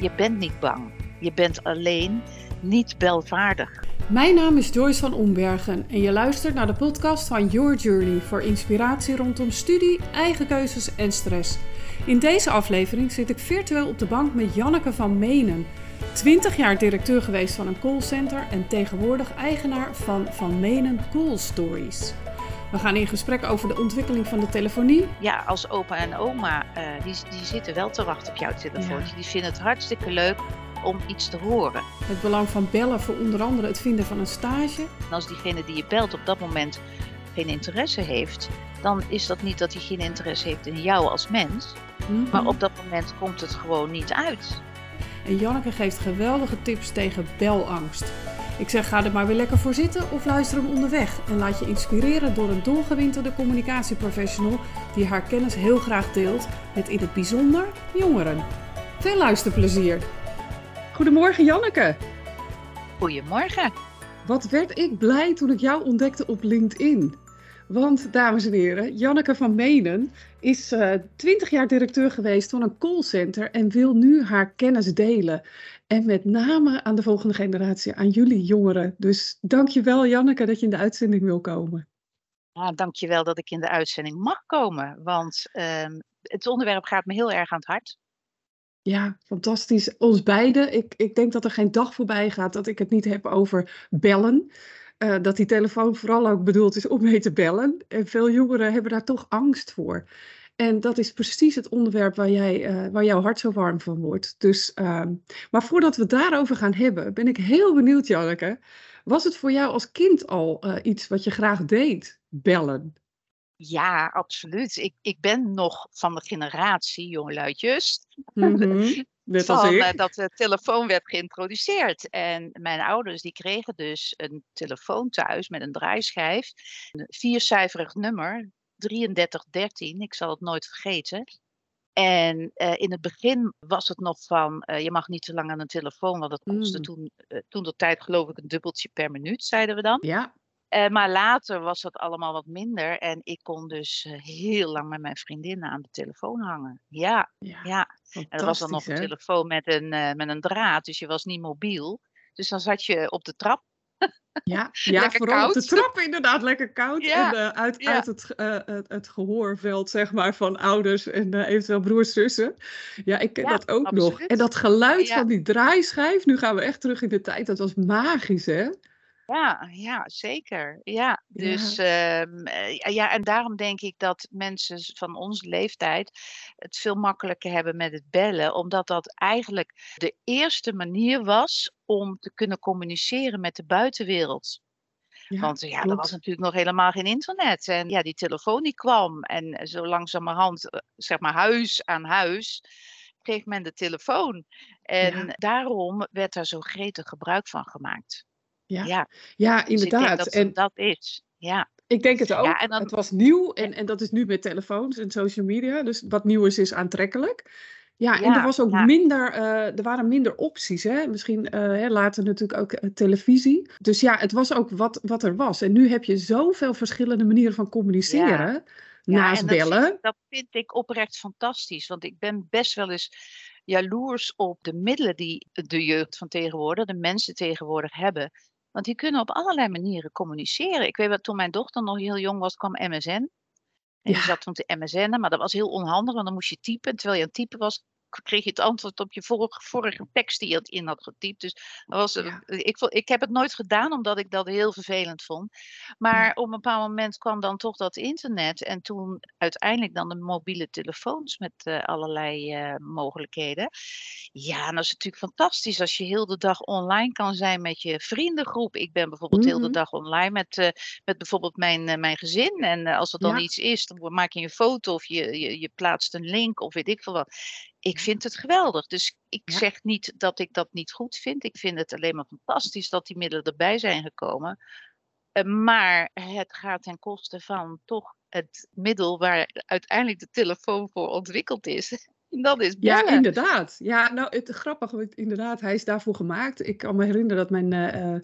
Je bent niet bang. Je bent alleen niet belvaardig. Mijn naam is Joyce van Ombergen en je luistert naar de podcast van Your Journey voor inspiratie rondom studie, eigen keuzes en stress. In deze aflevering zit ik virtueel op de bank met Janneke van Menen. 20 jaar directeur geweest van een callcenter en tegenwoordig eigenaar van Van Menen Call Stories. We gaan in gesprek over de ontwikkeling van de telefonie. Ja, als opa en oma, uh, die, die zitten wel te wachten op jouw telefoontje. Ja. Die vinden het hartstikke leuk om iets te horen. Het belang van bellen voor onder andere het vinden van een stage. En als diegene die je belt op dat moment geen interesse heeft, dan is dat niet dat hij geen interesse heeft in jou als mens. Mm -hmm. Maar op dat moment komt het gewoon niet uit. En Janneke geeft geweldige tips tegen belangst. Ik zeg ga er maar weer lekker voor zitten of luister hem onderweg en laat je inspireren door een dolgewinterde communicatieprofessional die haar kennis heel graag deelt met in het bijzonder jongeren. Veel luisterplezier! Goedemorgen Janneke! Goedemorgen! Wat werd ik blij toen ik jou ontdekte op LinkedIn. Want, dames en heren, Janneke van Menen is uh, 20 jaar directeur geweest van een callcenter en wil nu haar kennis delen. En met name aan de volgende generatie, aan jullie jongeren. Dus dankjewel Janneke dat je in de uitzending wil komen. Ja, dankjewel dat ik in de uitzending mag komen, want uh, het onderwerp gaat me heel erg aan het hart. Ja, fantastisch. Ons beiden. Ik, ik denk dat er geen dag voorbij gaat dat ik het niet heb over bellen. Uh, dat die telefoon vooral ook bedoeld is om mee te bellen. En veel jongeren hebben daar toch angst voor. En dat is precies het onderwerp waar, jij, uh, waar jouw hart zo warm van wordt. Dus, uh, maar voordat we het daarover gaan hebben, ben ik heel benieuwd, Janneke. Was het voor jou als kind al uh, iets wat je graag deed? Bellen? Ja, absoluut. Ik, ik ben nog van de generatie, jongeluidjes, mm -hmm. Net van, als ik. uh, dat de telefoon werd geïntroduceerd. En mijn ouders die kregen dus een telefoon thuis met een draaischijf. Een viercijferig nummer, 3313, ik zal het nooit vergeten. En uh, in het begin was het nog van, uh, je mag niet te lang aan een telefoon, want dat kostte mm. toen, uh, toen de tijd geloof ik een dubbeltje per minuut, zeiden we dan. Ja. maar later was dat allemaal wat minder en ik kon dus heel lang met mijn vriendinnen aan de telefoon hangen. Ja, ja. ja. En dat was dan nog een telefoon met een, met een draad, dus je was niet mobiel. Dus dan zat je op de trap ja, ja lekker vooral koud. op de trap inderdaad lekker koud. Ja, En uh, uit, ja. uit het, uh, het, het gehoorveld zeg maar, van ouders en uh, eventueel broers, zussen. Ja, ik ken Ja, dat ook nog. En dat geluid van die draaischijf, nu gaan we echt terug in de tijd, dat was magisch hè? Ja, ja, zeker. Ja, dus ehm, eh, ja, en daarom denk ik dat mensen van onze leeftijd het veel makkelijker hebben met het bellen, omdat dat eigenlijk de eerste manier was om te kunnen communiceren met de buitenwereld. Ja, Want ja, er was natuurlijk nog helemaal geen internet. En ja, die telefoon die kwam. En zo langzamerhand, eh, zeg maar huis aan huis, kreeg men de telefoon. En Ja. daarom werd daar zo gretig gebruik van gemaakt. Ja, Ja, ja dus inderdaad. dat En dat is. Ja, ik denk het ook. ja en dan, Het was nieuw en, en dat is nu met telefoons en social media. Dus wat nieuw is, is aantrekkelijk. Ja, en er was ook ja, minder, eh, er waren minder opties. Hè? Misschien eh, hè, later natuurlijk ook eh, televisie. Dus ja, het was ook wat, wat er was. En nu heb je zoveel verschillende manieren van communiceren. Naast vind, bellen. dat vind ik oprecht fantastisch. Want ik ben best wel eens jaloers op de middelen die de jeugd van tegenwoordig, de mensen tegenwoordig hebben. Want die kunnen op allerlei manieren communiceren. Ik weet wel, toen mijn dochter nog heel jong was, kwam MSN. En die zat toen te MSN'en, maar dat was heel onhandig, want dan moest je typen. En terwijl je aan het typen was, kreeg je het antwoord op je vorige, vorige tekst die je in had getypt. Dus dat was, ja, ik, ik heb het nooit gedaan, omdat ik dat heel vervelend vond. Maar ja, op een bepaald moment kwam dan toch dat internet. En toen uiteindelijk dan de mobiele telefoons met eh, allerlei eh, mogelijkheden. Ja, en dat is natuurlijk fantastisch als je heel de dag online kan zijn met je vriendengroep. Ik ben bijvoorbeeld heel de mhm, dag online met, eh, met bijvoorbeeld mijn, mijn gezin. En als er dan ja, iets is, dan maak je een foto of je, je, je plaatst een link of weet ik veel wat. Ik vind het geweldig. Dus ik ja, zeg niet dat ik dat niet goed vind. Ik vind het alleen maar fantastisch dat die middelen erbij zijn gekomen. Eh, maar het gaat ten koste van toch het middel waar uiteindelijk de telefoon voor ontwikkeld is. En dat is Ja, inderdaad. Ja, nou, het grappige, inderdaad, hij is daarvoor gemaakt. Ik kan me herinneren dat mijn, eh, eh,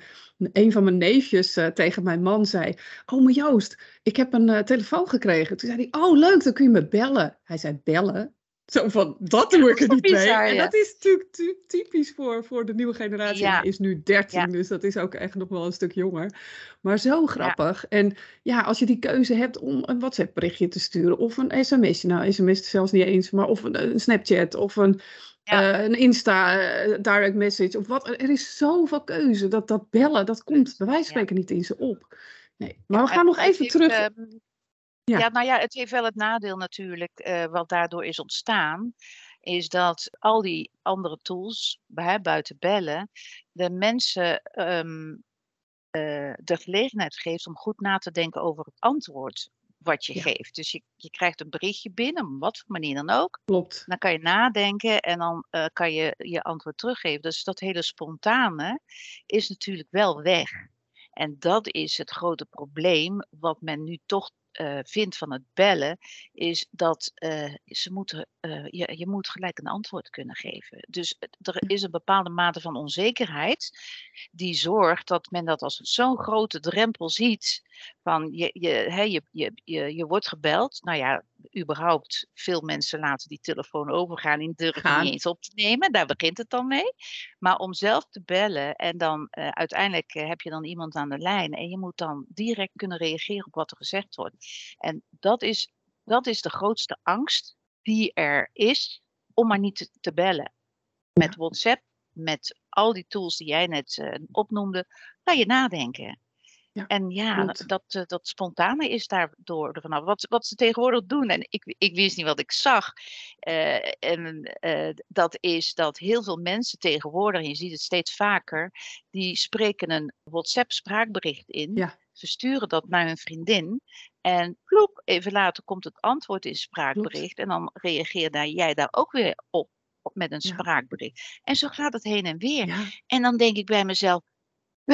een van mijn neefjes tegen mijn man zei: Oh, maar Joost, ik heb een telefoon gekregen. Toen zei hij: Oh, leuk, dan kun je me bellen. Hij zei: Bellen? Zo van, dat doe ik er niet mee. En dat is natuurlijk ty- typisch voor, voor de nieuwe generatie. Ja. Hij is nu 13, Ja. dus dat is ook echt nog wel een stuk jonger. Maar zo grappig. En ja, als je die keuze hebt om een WhatsApp berichtje te sturen of een sms'je. Nou, sms zelfs niet eens, maar of een, een Snapchat of een, eh, een Insta eh, direct message of wat. Er is zoveel keuze. Dat, dat bellen, dat komt bij wijze van spreken niet in ze op. Nee, maar we gaan nog even terug. ehm, Ja. ja. nou ja, het heeft wel het nadeel natuurlijk, eh, wat daardoor is ontstaan, is dat al die andere tools, hè, buiten bellen, de mensen ehm, eh, de gelegenheid geeft om goed na te denken over het antwoord wat je Ja. geeft. Dus je, je krijgt een berichtje binnen, op wat voor manier dan ook. Klopt. Dan kan je nadenken en dan eh, kan je je antwoord teruggeven. Dus dat hele spontane is natuurlijk wel weg. En dat is het grote probleem wat men nu toch eh, vindt van het bellen, is dat eh, ze moeten, eh, je, je moet gelijk een antwoord kunnen geven. Dus er is een bepaalde mate van onzekerheid die zorgt dat men dat als zo'n grote drempel ziet. Van je, je, hè, je, je, je, je wordt gebeld. Nou ja, überhaupt veel mensen laten die telefoon overgaan en durven niet eens op te nemen. Daar begint het dan mee. Maar om zelf te bellen en dan eh, uiteindelijk eh, heb je dan iemand aan de lijn en je moet dan direct kunnen reageren op wat er gezegd wordt. En dat is, dat is de grootste angst die er is om maar niet te, te bellen. Met WhatsApp, met al die tools die jij net eh, opnoemde, kan je nadenken. Ja, en ja, dat, eh, dat spontane is daardoor vanaf. Wat, wat ze tegenwoordig doen, en ik, ik wist niet wat ik zag, eh, en eh, dat is dat heel veel mensen tegenwoordig, en je ziet het steeds vaker, die spreken een WhatsApp spraakbericht in, Ja. versturen dat naar hun vriendin en ploep, even later komt het antwoord in spraakbericht en dan reageer daar, jij daar ook weer op, op met een Ja. spraakbericht. En zo gaat het heen en weer. En dan denk ik bij mezelf,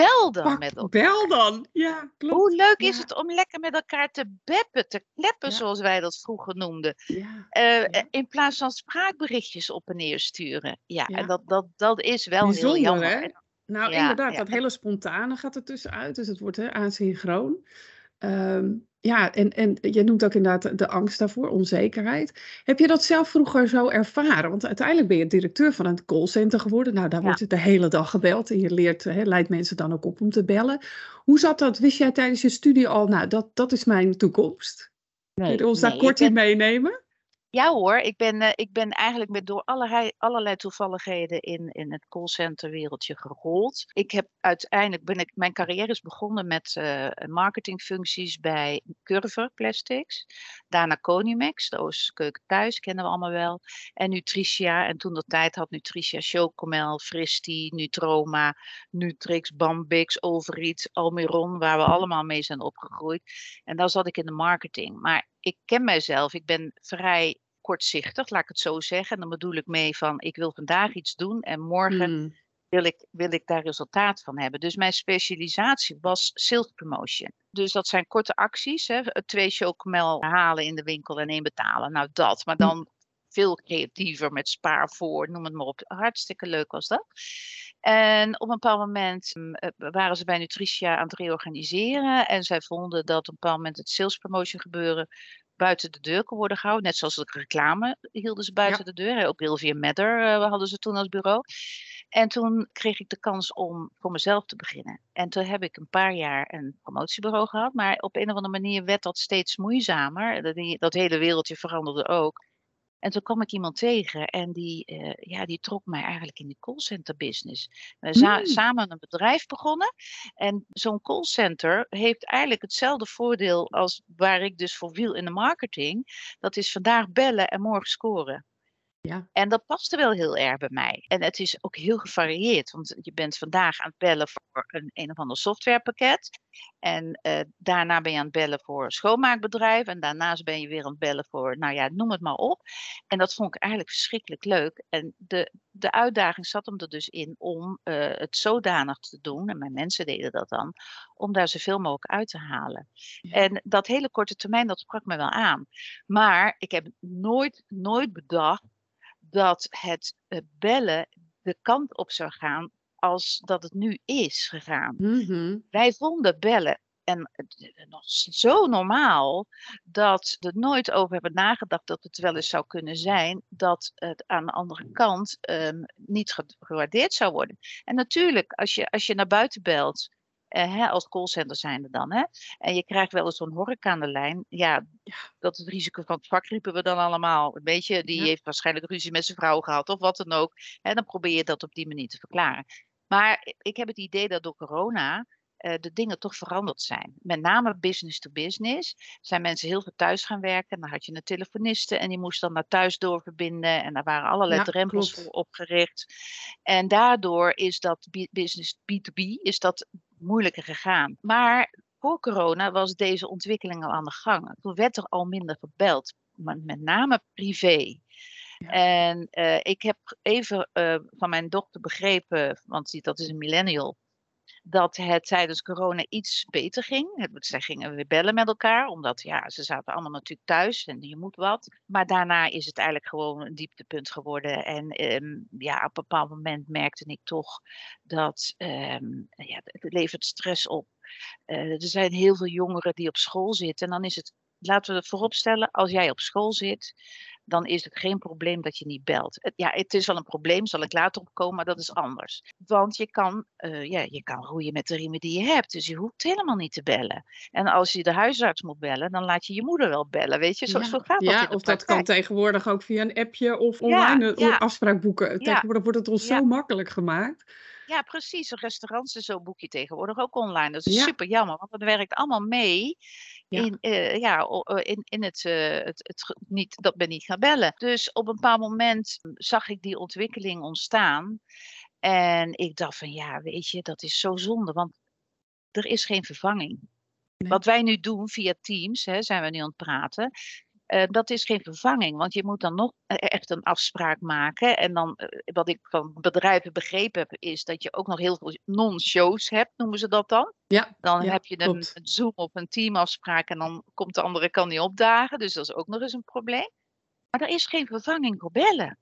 bel dan pak, met elkaar. bel dan. Ja, klopt. Hoe leuk is het om lekker met elkaar te beppen, te kleppen, Ja. zoals wij dat vroeger noemden. Ja, Eh, In plaats van spraakberichtjes op en neer sturen. Ja, en dat, dat, dat is wel heel jammer. hè? Nou, inderdaad, dat hele spontane gaat er tussenuit, dus het wordt hè, asynchroon. Ehm, ja, en, en je noemt ook inderdaad de angst daarvoor, onzekerheid. Heb je dat zelf vroeger zo ervaren? Want uiteindelijk ben je directeur van een callcenter geworden. Nou, daar Ja. wordt de hele dag gebeld en je leert, hè, leidt mensen dan ook op om te bellen. Hoe zat dat? Wist jij tijdens je studie al, nou, dat, dat is mijn toekomst? Kun je ons daar nee, kort in ben- meenemen? Ja hoor, ik ben, eh, ik ben eigenlijk met door allerlei, allerlei toevalligheden in, in het callcenter wereldje gerold. Ik heb uiteindelijk, ben ik, mijn carrière is begonnen met eh, marketingfuncties bij Curver Plastics. Daarna Conimax, de Oosterkeuken thuis, kennen we allemaal wel. En Nutricia, en toen de tijd had Nutricia Chocomel, Fristi, Nutroma, Nutrix, Bambix, Overeat, Almiron, waar we allemaal mee zijn opgegroeid. En daar zat ik in de marketing. Maar ik ken mijzelf, ik ben vrij kortzichtig, laat ik het zo zeggen. En dan bedoel ik mee van, ik wil vandaag iets doen en morgen Hmm, wil, ik, wil ik daar resultaat van hebben. Dus mijn specialisatie was sales promotion. Dus dat zijn korte acties, hè? twee chocomel halen in de winkel en één betalen. Nou dat, maar dan veel creatiever met spaar voor, noem het maar op. Hartstikke leuk was dat. En op een bepaald moment mm, eh, waren ze bij Nutricia aan het reorganiseren. En zij vonden dat op een bepaald moment het sales promotion gebeuren buiten de deur kon worden gehouden. Net zoals de reclame hielden ze buiten Ja. de deur. Ook Wilvia Medder eh, hadden ze toen als bureau. En toen kreeg ik de kans om voor mezelf te beginnen. En toen heb ik een paar jaar een promotiebureau gehad. Maar op een of andere manier werd dat steeds moeizamer. Dat, dat hele wereldje veranderde ook. En toen kwam ik iemand tegen en die, eh, ja, die trok mij eigenlijk in de callcenter business. We zijn Hmm. samen een bedrijf begonnen. En zo'n callcenter heeft eigenlijk hetzelfde voordeel als waar ik dus voor viel in de marketing. Dat is vandaag bellen en morgen scoren. Ja. En dat paste wel heel erg bij mij. En het is ook heel gevarieerd. Want je bent vandaag aan het bellen voor een een of ander softwarepakket. En eh, daarna ben je aan het bellen voor een schoonmaakbedrijf. En daarnaast ben je weer aan het bellen voor, nou ja, noem het maar op. En dat vond ik eigenlijk verschrikkelijk leuk. En de, de uitdaging zat hem er dus in om eh, het zodanig te doen. En mijn mensen deden dat dan. Om daar zoveel mogelijk uit te halen. Ja. En dat hele korte termijn, dat sprak me wel aan. Maar ik heb nooit, nooit bedacht dat het eh, bellen de kant op zou gaan als dat het nu is gegaan. Mhm. Wij vonden bellen en nog zo normaal dat we er nooit over hebben nagedacht dat het wel eens zou kunnen zijn dat het aan de andere kant um, niet gewaardeerd zou worden. En natuurlijk, als je, als je naar buiten belt uh, hè, als callcenter zijnde dan. Hè? En je krijgt wel eens zo'n horeca aan de lijn. Ja, dat is het risico van het vak riepen we dan allemaal. Weet je, die heeft waarschijnlijk ruzie met zijn vrouw gehad of wat dan ook. En dan probeer je dat op die manier te verklaren. Maar ik heb het idee dat door corona uh, de dingen toch veranderd zijn. Met name business to business zijn mensen heel veel thuis gaan werken. Dan had je een telefoniste en die moest dan naar thuis doorverbinden. En daar waren allerlei ja, drempels klopt. voor opgericht. En daardoor is dat business B2B is dat moeilijker gegaan. Maar voor corona was deze ontwikkeling al aan de gang. Toen werd er al minder gebeld, met name privé. En uh, ik heb even uh, van mijn dochter begrepen, want dat is een millennial, dat het tijdens corona iets beter ging. Zij gingen weer bellen met elkaar, omdat ja, ze zaten allemaal natuurlijk thuis en je moet wat. Maar daarna is het eigenlijk gewoon een dieptepunt geworden. En um, ja, op een bepaald moment merkte ik toch dat um, ja, het levert stress op. Uh, er zijn heel veel jongeren die op school zitten. En dan is het, laten we het vooropstellen, als jij op school zit, dan is het geen probleem dat je niet belt. Ja, het is wel een probleem, zal ik later opkomen, maar dat is anders. Want je kan, uh, ja, je kan roeien met de riemen die je hebt, dus je hoeft helemaal niet te bellen. En als je de huisarts moet bellen, dan laat je je moeder wel bellen, weet je, zo, ja. zo gaat dat Ja, of dat kan tegenwoordig ook via een appje of online ja, ja. afspraak boeken. Tegenwoordig wordt het ons zo makkelijk gemaakt. Ja, precies. Restaurants en zo boek je tegenwoordig ook online. Dat is super jammer, want dat werkt allemaal mee in, uh, ja, in, in het, uh, het, het, niet, dat ben niet gaan bellen. Dus op een bepaald moment zag ik die ontwikkeling ontstaan. En ik dacht van ja, weet je, dat is zo zonde, want er is geen vervanging. Nee. Wat wij nu doen via Teams, hè, zijn we nu aan het praten. Uh, dat is geen vervanging, want je moet dan nog echt een afspraak maken. En dan, uh, wat ik van bedrijven begrepen heb, is dat je ook nog heel veel non-shows hebt, noemen ze dat dan. Ja, dan ja, heb je een, een, Zoom of een teamafspraak en dan komt de andere kan niet opdagen. Dus dat is ook nog eens een probleem. Maar er is geen vervanging voor bellen.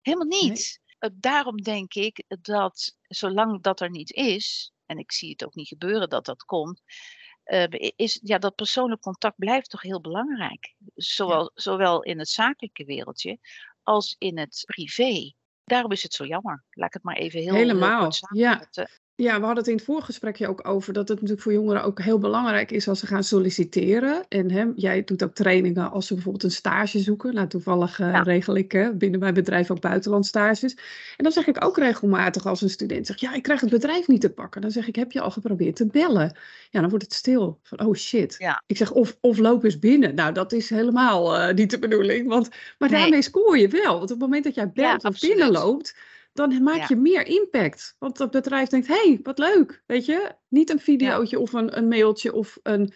Helemaal niet. Nee. Uh, daarom denk ik dat zolang dat er niet is, en ik zie het ook niet gebeuren dat dat komt, uh, is ja, dat persoonlijk contact blijft toch heel belangrijk. Zowel, ja. zowel in het zakelijke wereldje als in het privé. Daarom is het zo jammer. Laat ik het maar even heel Helemaal. Heel ja. Ja, we hadden het in het voorgesprekje ook over dat het natuurlijk voor jongeren ook heel belangrijk is als ze gaan solliciteren. En hè, jij doet ook trainingen als ze bijvoorbeeld een stage zoeken. Nou, toevallig uh, ja. regel ik hè, binnen mijn bedrijf ook buitenlandstages. En dan zeg ik ook regelmatig als een student zegt, ja, ik krijg het bedrijf niet te pakken. Dan zeg ik, heb je al geprobeerd te bellen? Ja, dan wordt het stil. Van, oh shit. Ja. Ik zeg, of, of loop eens binnen. Nou, dat is helemaal uh, niet de bedoeling. Want, maar nee. daarmee scoor je wel. Want op het moment dat jij belt ja, of binnenloopt dan maak je ja. meer impact. Want dat bedrijf denkt, hé, hey, wat leuk, weet je. Niet een videootje ja. of een, een, mailtje of een,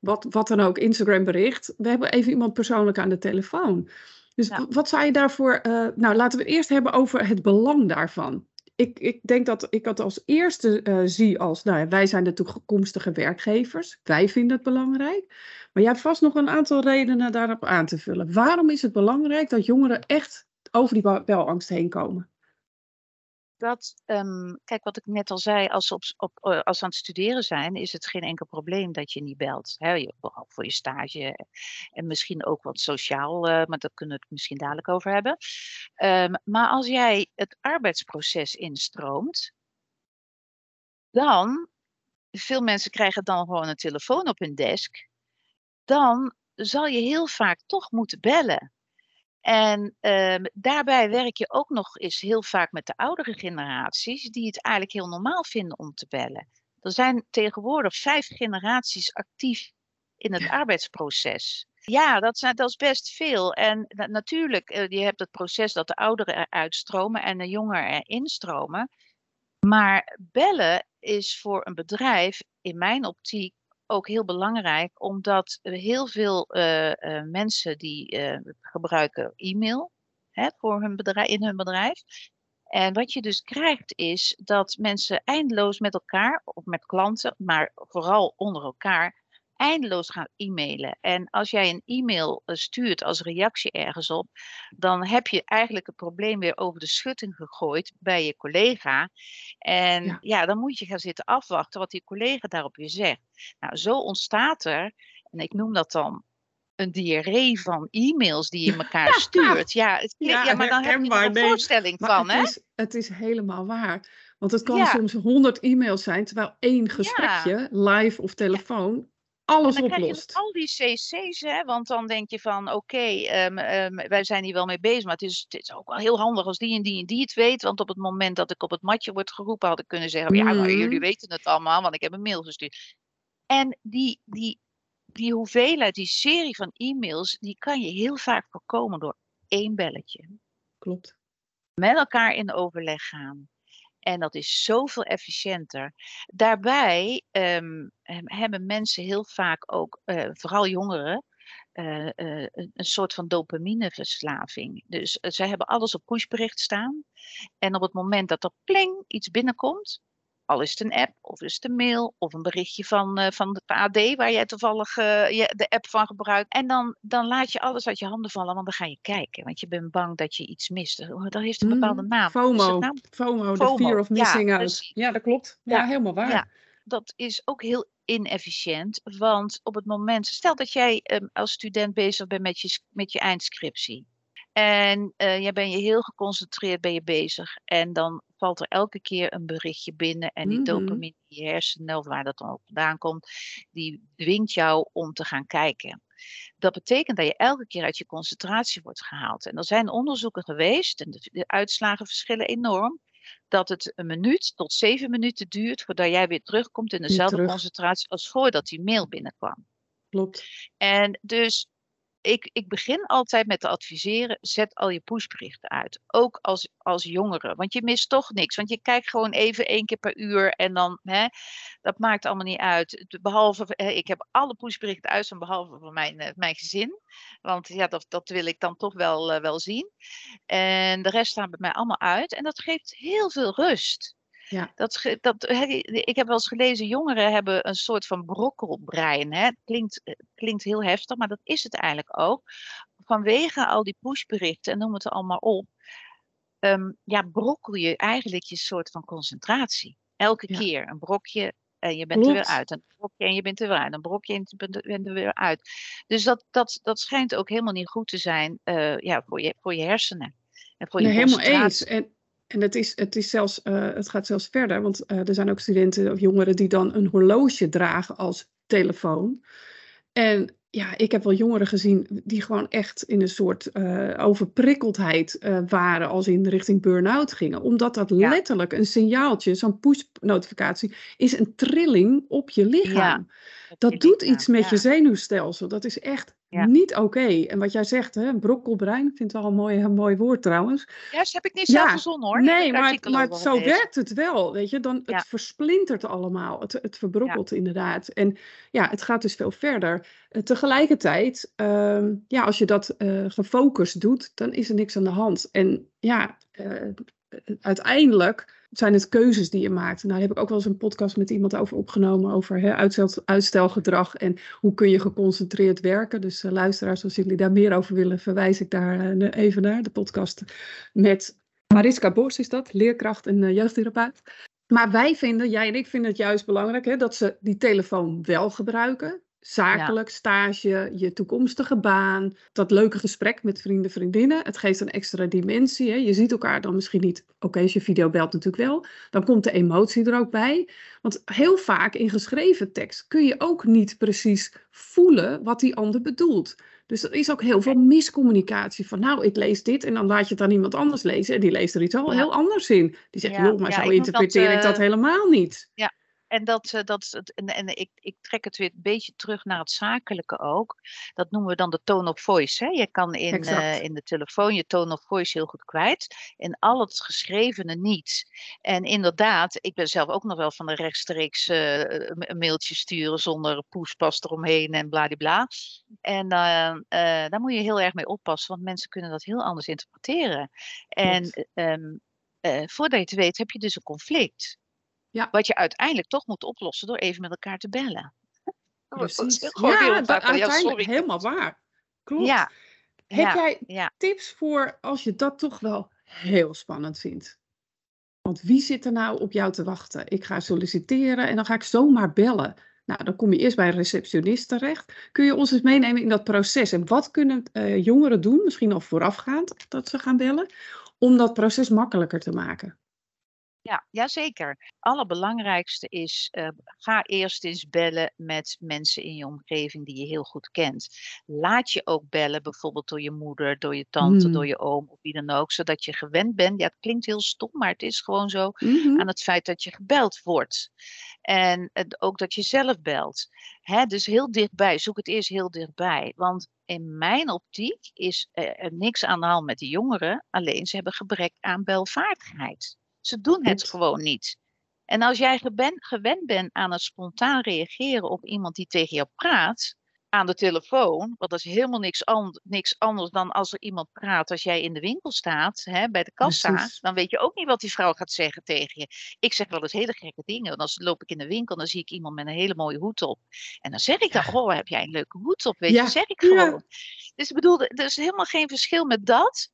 wat, wat dan ook, Instagram bericht. We hebben even iemand persoonlijk aan de telefoon. Dus ja. wat zou je daarvoor, uh, nou laten we het eerst hebben over het belang daarvan. Ik, ik denk dat ik dat als eerste uh, zie als, nou wij zijn de toekomstige werkgevers. Wij vinden het belangrijk. Maar jij hebt vast nog een aantal redenen daarop aan te vullen. Waarom is het belangrijk dat jongeren echt over die belangst heen komen? Dat, um, kijk wat ik net al zei, als ze, op, uh, als aan het studeren zijn, is het geen enkel probleem dat je niet belt. Hè? Voor je stage en misschien ook wat sociaal, uh, maar daar kunnen we het misschien dadelijk over hebben. Um, maar als jij het arbeidsproces instroomt, dan, veel mensen krijgen dan gewoon een telefoon op hun desk, dan zal je heel vaak toch moeten bellen. En uh, daarbij werk je ook nog eens heel vaak met de oudere generaties, die het eigenlijk heel normaal vinden om te bellen. Er zijn tegenwoordig vijf generaties actief in het arbeidsproces. Ja, dat, zijn, dat is best veel. En na, natuurlijk, uh, je hebt het proces dat de ouderen eruit stromen en de jongeren erin stromen. Maar bellen is voor een bedrijf, in mijn optiek, ook heel belangrijk, omdat heel veel uh, uh, mensen die uh, gebruiken e-mail hè, voor hun bedrijf, in hun bedrijf. En wat je dus krijgt is dat mensen eindeloos met elkaar, of met klanten, maar vooral onder elkaar, eindeloos gaan e-mailen. En als jij een e-mail eh, stuurt als reactie ergens op, dan heb je eigenlijk het probleem weer over de schutting gegooid bij je collega. En ja, ja dan moet je gaan zitten afwachten wat die collega daarop weer zegt. Nou, zo ontstaat er, en ik noem dat dan een diarree van e-mails die je elkaar stuurt. Ja, het ja, ja, maar dan heb je er een nee, voorstelling van, het hè? Is, het is helemaal waar. Want het kan soms honderd e-mails zijn, terwijl één gesprekje, live of telefoon, alles oplost. Krijg je al die cc's, hè, want dan denk je van oké, ehm, ehm, wij zijn hier wel mee bezig, maar het is, het is ook wel heel handig als die en die en die het weet. Want op het moment dat ik op het matje word geroepen, had ik kunnen zeggen, ja, maar jullie mhm. weten het allemaal, want ik heb een mail gestuurd. En die, die die hoeveelheid, die serie van e-mails, die kan je heel vaak voorkomen door één belletje. Klopt. Met elkaar in overleg gaan. En dat is zoveel efficiënter. Daarbij um, hebben mensen heel vaak ook, uh, vooral jongeren, uh, uh, een soort van dopamineverslaving. Dus zij hebben alles op pushbericht staan. En op het moment dat er pling iets binnenkomt, al is het een app, of is het een mail, of een berichtje van, uh, van de AD waar jij toevallig uh, je, de app van gebruikt. En dan, dan laat je alles uit je handen vallen, want dan ga je kijken. Want je bent bang dat je iets mist. Dat heeft een bepaalde mm, naam. FOMO. FOMO, de fear of missing ja, out. Ja, dat klopt. Ja, ja helemaal waar. Ja, dat is ook heel inefficiënt. Want op het moment, stel dat jij um, als student bezig bent met je, met je eindscriptie. En uh, jij ben je heel geconcentreerd ben je bezig. En dan valt er elke keer een berichtje binnen. En die mm-hmm. dopamine in je hersenen, of waar dat dan ook vandaan komt, die dwingt jou om te gaan kijken. Dat betekent dat je elke keer uit je concentratie wordt gehaald. En er zijn onderzoeken geweest, en de, de uitslagen verschillen enorm, dat het een minuut tot zeven minuten duurt voordat jij weer terugkomt in dezelfde concentratie als voordat die mail binnenkwam. Klopt. En dus ik, ik begin altijd met te adviseren, zet al je pushberichten uit. Ook als, als jongere, want je mist toch niks. Want je kijkt gewoon even één keer per uur en dan, hè, dat maakt allemaal niet uit. Behalve, ik heb alle pushberichten uit, behalve voor mijn, uh, mijn gezin. Want ja, dat, dat wil ik dan toch wel, uh, wel zien. En de rest staan bij mij allemaal uit. En dat geeft heel veel rust. Ja. Dat, dat, ik heb wel eens gelezen, jongeren hebben een soort van brokkelbrein. Hè? Klinkt, eh, klinkt heel heftig, maar dat is het eigenlijk ook. Vanwege al die pushberichten, en noem het allemaal op, um, ja, brokkel je eigenlijk je soort van concentratie. Elke keer een brokje en je bent er weer uit. Een brokje en je bent er weer uit. Een brokje en je bent er weer uit. Dus dat, dat, dat schijnt ook helemaal niet goed te zijn uh, ja, voor, je, voor je hersenen. En voor je nee, helemaal eens. En en het, is, het, is zelfs, uh, het gaat zelfs verder, want uh, er zijn ook studenten of jongeren die dan een horloge dragen als telefoon. En ja, ik heb wel jongeren gezien die gewoon echt in een soort uh, overprikkeldheid waren als in richting burn-out gingen. Omdat dat ja. letterlijk een signaaltje, zo'n push-notificatie, is een trilling op je lichaam. Ja, dat doet iets met je zenuwstelsel. Dat is echt niet oké. En wat jij zegt, hè, brokkelbrein, ik vind het wel een mooi, een mooi woord trouwens. Ja, dat heb ik niet zelf verzonnen hoor. Nee, maar, maar zo werkt het wel, weet je. Dan, Het versplintert allemaal, het, het verbrokkelt inderdaad. En ja, het gaat dus veel verder. Uh, tegelijkertijd, uh, ja, als je dat uh, gefocust doet, dan is er niks aan de hand. En ja, uh, uiteindelijk zijn het keuzes die je maakt. Nou, daar heb ik ook wel eens een podcast met iemand over opgenomen, over uitstel, uitstelgedrag en hoe kun je geconcentreerd werken. Dus uh, luisteraars, als jullie daar meer over willen, verwijs ik daar uh, even naar. De podcast met Mariska Bos is dat, leerkracht en uh, jeugdtherapeut. Maar wij vinden, jij en ik vinden het juist belangrijk, hè, dat ze die telefoon wel gebruiken zakelijk, stage, je toekomstige baan, dat leuke gesprek met vrienden, vriendinnen. Het geeft een extra dimensie. Hè. Je ziet elkaar dan misschien niet. Oké, als je video belt natuurlijk wel. Dan komt de emotie er ook bij. Want heel vaak in geschreven tekst kun je ook niet precies voelen wat die ander bedoelt. Dus er is ook heel veel miscommunicatie van, nou, ik lees dit en dan laat je het aan iemand anders lezen en die leest er iets al heel anders in. Die zegt, ja, joh, maar zo interpreteer ik dat uh, helemaal niet. Ja, en, dat, eh, dat, en, en ik, ik trek het weer een beetje terug naar het zakelijke ook. Dat noemen we dan de tone of voice. Hè? Je kan in, uh, in de telefoon je tone of voice heel goed kwijt. En al het geschrevene niet. En inderdaad, ik ben zelf ook nog wel van de rechtstreeks uh, een mailtje sturen zonder poespas eromheen en bladibla. En daar moet je heel erg mee oppassen, want mensen kunnen dat heel anders interpreteren. En um, voordat je het weet, heb je dus een conflict. Ja. Wat je uiteindelijk toch moet oplossen door even met elkaar te bellen. Precies. Gewoon Ja, dat ja, uiteindelijk helemaal waar. Klopt. Ja, Heb jij tips voor als je dat toch wel heel spannend vindt? Want wie zit er nou op jou te wachten? Ik ga solliciteren en dan ga ik zomaar bellen. Nou, dan kom je eerst bij een receptionist terecht. Kun je ons eens meenemen in dat proces? En wat kunnen eh, jongeren doen, misschien al voorafgaand dat ze gaan bellen, om dat proces makkelijker te maken? Ja, jazeker. Allerbelangrijkste is, eh, ga eerst eens bellen met mensen in je omgeving die je heel goed kent. Laat je ook bellen, bijvoorbeeld door je moeder, door je tante, door je oom of wie dan ook, zodat je gewend bent. Ja, het klinkt heel stom, maar het is gewoon zo Mhm. aan het feit dat je gebeld wordt. En ook dat je zelf belt. Hè, dus heel dichtbij, zoek het eerst heel dichtbij. Want in mijn optiek is eh, er niks aan de hand met de jongeren, alleen ze hebben gebrek aan belvaardigheid. Ze doen het gewoon niet. En als jij gewend bent aan het spontaan reageren op iemand die tegen jou praat, aan de telefoon, want dat is helemaal niks, an- niks anders dan als er iemand praat als jij in de winkel staat, hè, bij de kassa, Precies. dan weet je ook niet wat die vrouw gaat zeggen tegen je. Ik zeg wel eens hele gekke dingen, want als loop ik in de winkel en dan zie ik iemand met een hele mooie hoed op. En dan zeg ik dan, oh, heb jij een leuke hoed op, weet Ja, je, zeg ik ja. gewoon. Dus ik bedoel, er is helemaal geen verschil met dat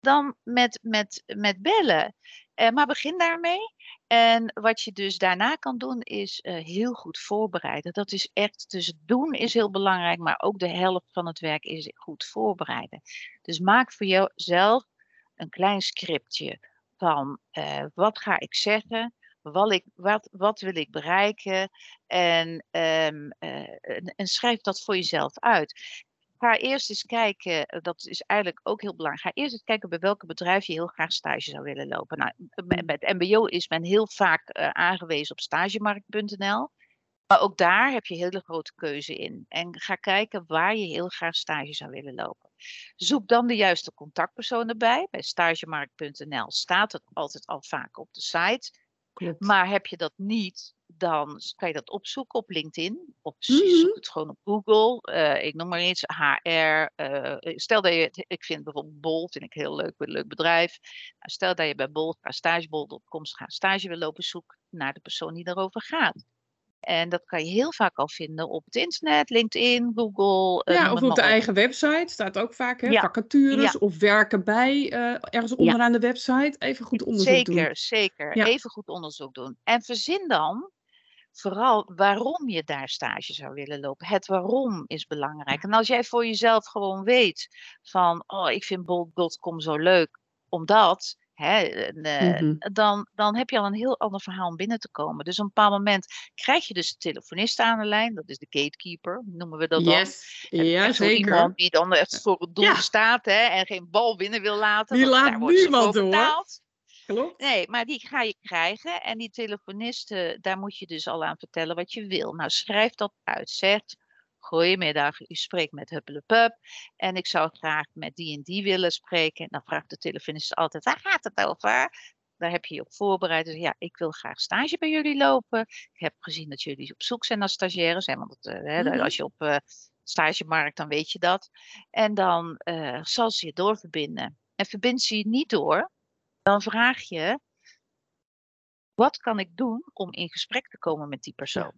dan met, met, met bellen. Eh, maar begin daarmee. En wat je dus daarna kan doen, is eh, heel goed voorbereiden. Dat is echt, dus doen is heel belangrijk, maar ook de helft van het werk is goed voorbereiden. Dus maak voor jezelf een klein scriptje van eh, wat ga ik zeggen, wat, ik, wat, wat wil ik bereiken en, ehm, eh, en schrijf dat voor jezelf uit ga eerst eens kijken, eh, dat is eigenlijk ook heel belangrijk. Ga eerst eens kijken bij welke bedrijf je heel graag stage zou willen lopen. Nou, bij het MBO is men heel vaak eh, aangewezen op stagemarkt.nl. Maar ook daar heb je hele grote keuze in. En ga kijken waar je heel graag stage zou willen lopen. Zoek dan de juiste contactpersoon erbij. Bij stagemarkt.nl staat het altijd al vaak op de site. Klopt. Maar heb je dat niet, dan kan je dat opzoeken op LinkedIn. Of Mhm. zoekt het gewoon op Google. Eh, ik noem maar iets, HR. eh, stel dat je, ik vind bijvoorbeeld Bol, vind ik heel leuk, een leuk bedrijf. Nou, stel dat je bij Bol, ga stagebol.com, ga stage wil lopen, zoek naar de persoon die daarover gaat. En dat kan je heel vaak al vinden op het internet, LinkedIn, Google. eh, Ja, of op de op. eigen website staat ook vaak hè, Ja, vacatures ja. of werken bij eh, ergens onderaan de website. Even goed onderzoek doen. Zeker, zeker. Even goed onderzoek doen. En verzin dan vooral waarom je daar stage zou willen lopen. Het waarom is belangrijk. En als jij voor jezelf gewoon weet van, oh, ik vind bol.com zo leuk, omdat, hè, en, eh, Mhm. dan, dan heb je al een heel ander verhaal om binnen te komen. Dus op een bepaald moment krijg je dus de telefonist aan de lijn, dat is de gatekeeper, noemen we dat dan. Yes, ja echt zo zeker. iemand die dan echt voor het doel Ja. staat hè, en geen bal binnen wil laten. Die laat niemand door. Klopt. Nee, maar die ga je krijgen. En die telefonisten, daar moet je dus al aan vertellen wat je wil. Nou, schrijf dat uit. Zeg, goedemiddag, u spreekt met Huppelepup. En ik zou graag met die en die willen spreken. Dan vraagt de telefonist altijd, waar gaat het over? Daar heb je je op voorbereid. Dus ja, ik wil graag stage bij jullie lopen. Ik heb gezien dat jullie op zoek zijn naar stagiaires. Hè, want het, eh, Mhm. als je op eh stagemarkt, dan weet je dat. En dan eh, zal ze je doorverbinden. En verbindt ze je niet door, dan vraag je, wat kan ik doen om in gesprek te komen met die persoon?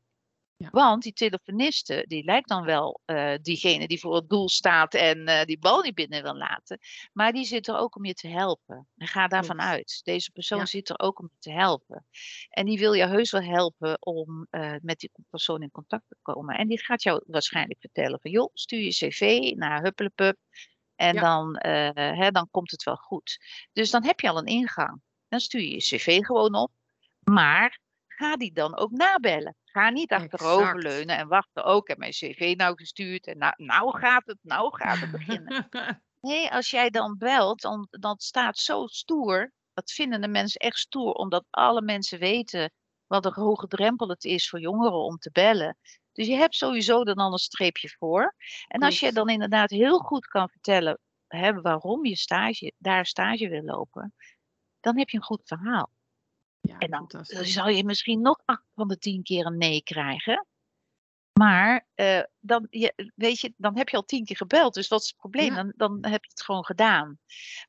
Ja. Want die telefoniste, die lijkt dan wel eh, diegene die voor het doel staat en eh, die bal niet binnen wil laten. Maar die zit er ook om je te helpen. En ga daarvan uit. Deze persoon Ja. zit er ook om je te helpen. En die wil je heus wel helpen om eh, met die persoon in contact te komen. En die gaat jou waarschijnlijk vertellen van, joh, stuur je cv naar Huppelepup. En Ja. dan, eh, hè, dan komt het wel goed. Dus dan heb je al een ingang. Dan stuur je je cv gewoon op. Maar ga die dan ook nabellen. Ga niet achteroverleunen en wachten. Oh, ik heb mijn cv nou gestuurd. En nou, nou gaat het, nou gaat het beginnen. Nee, als jij dan belt, dan, dan staat zo stoer. Dat vinden de mensen echt stoer, omdat alle mensen weten wat een hoge drempel het is voor jongeren om te bellen. Dus je hebt sowieso dan een streepje voor. En als je dan inderdaad heel goed kan vertellen hè, waarom je stage, daar stage wil lopen, dan heb je een goed verhaal. Ja, En dan, zal je misschien nog acht van de tien keer een nee krijgen. Maar eh, dan, je, weet je, dan heb je al tien keer gebeld. Dus wat is het probleem? Ja. Dan, dan heb je het gewoon gedaan.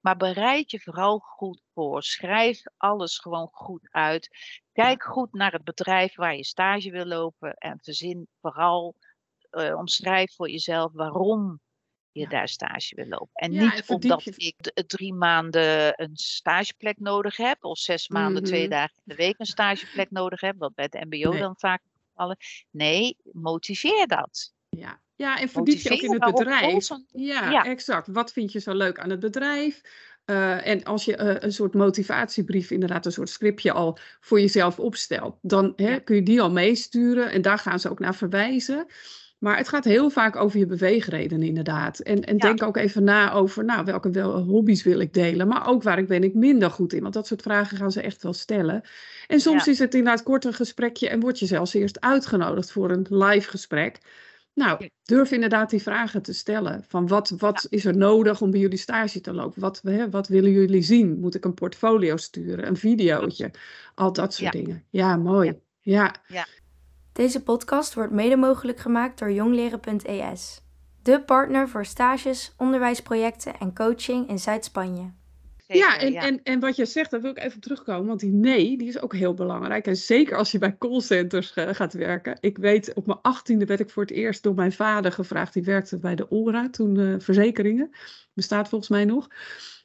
Maar bereid je vooral goed voor. Schrijf alles gewoon goed uit. Kijk goed naar het bedrijf waar je stage wil lopen. En verzin vooral eh, omschrijf voor jezelf waarom je Ja. daar stage wil lopen. En niet omdat je- ik drie maanden een stageplek nodig heb, of zes maanden twee Mhm. dagen in de week een stageplek nodig heb, wat bij het MBO Nee. dan vaak Nee, motiveer dat. Ja. ja, en verdiep je ook in het bedrijf. Ja, Ja. exact. Wat vind je zo leuk aan het bedrijf? Eh, en als je eh, een soort motivatiebrief, inderdaad een soort scriptje al voor jezelf opstelt, dan hè, kun je die al meesturen en daar gaan ze ook naar verwijzen. Maar het gaat heel vaak over je beweegredenen, inderdaad. En, en Ja. denk ook even na over, nou, welke wel, hobby's wil ik delen, maar ook waar ik ben ik minder goed in. Want dat soort vragen gaan ze echt wel stellen. En soms Ja. is het inderdaad kort een gesprekje en word je zelfs eerst uitgenodigd voor een live gesprek. Nou, Ja. durf inderdaad die vragen te stellen. Van wat, wat is er nodig om bij jullie stage te lopen? Wat, hè, wat willen jullie zien? Moet ik een portfolio sturen? Een videootje? Al dat soort Ja. dingen. Ja, mooi. Ja. Deze podcast wordt mede mogelijk gemaakt door jongleren.es. De partner voor stages, onderwijsprojecten en coaching in Zuid-Spanje. Ja, en, En, en wat je zegt, daar wil ik even op terugkomen. Want die nee, die is ook heel belangrijk. En zeker als je bij callcenters eh, gaat werken. Ik weet, op mijn achttiende werd ik voor het eerst door mijn vader gevraagd. Die werkte bij de ORA, toen eh, verzekeringen. Bestaat volgens mij nog.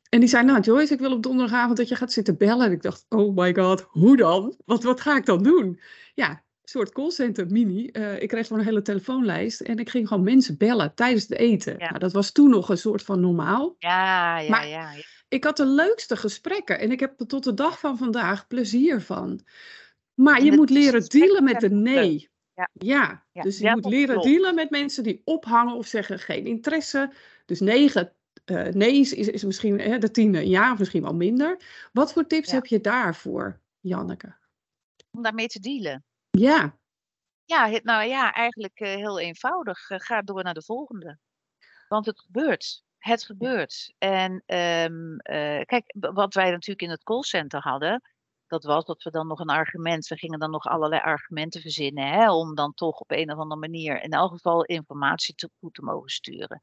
En die zei, nou Joyce, ik wil op donderdagavond dat je gaat zitten bellen. En ik dacht, oh my god, hoe dan? Wat, wat ga ik dan doen? Ja, soort callcenter mini. Eh, ik kreeg gewoon een hele telefoonlijst. En ik ging gewoon mensen bellen tijdens het eten. Ja. Nou, dat was toen nog een soort van normaal. Ja, ja, Maar- ja. ja. Ik had de leukste gesprekken en ik heb er tot de dag van vandaag plezier van. Maar En je moet leren dealen met de nee. Ja. Dus je moet leren klopt. dealen met mensen die ophangen of zeggen geen interesse. Dus negen eh nee's is, is misschien hè, de tiende ja, of misschien wel minder. Wat voor tips heb je daarvoor, Janneke? Om daarmee te dealen. Ja, Ja, nou ja, eigenlijk eh, heel eenvoudig. Eh, ga door naar de volgende. Want het gebeurt. Het gebeurt. En ehm, eh, kijk, wat wij natuurlijk in het callcenter hadden, dat was dat we dan nog een argument, we gingen dan nog allerlei argumenten verzinnen, hè, om dan toch op een of andere manier in elk geval informatie toe te mogen sturen.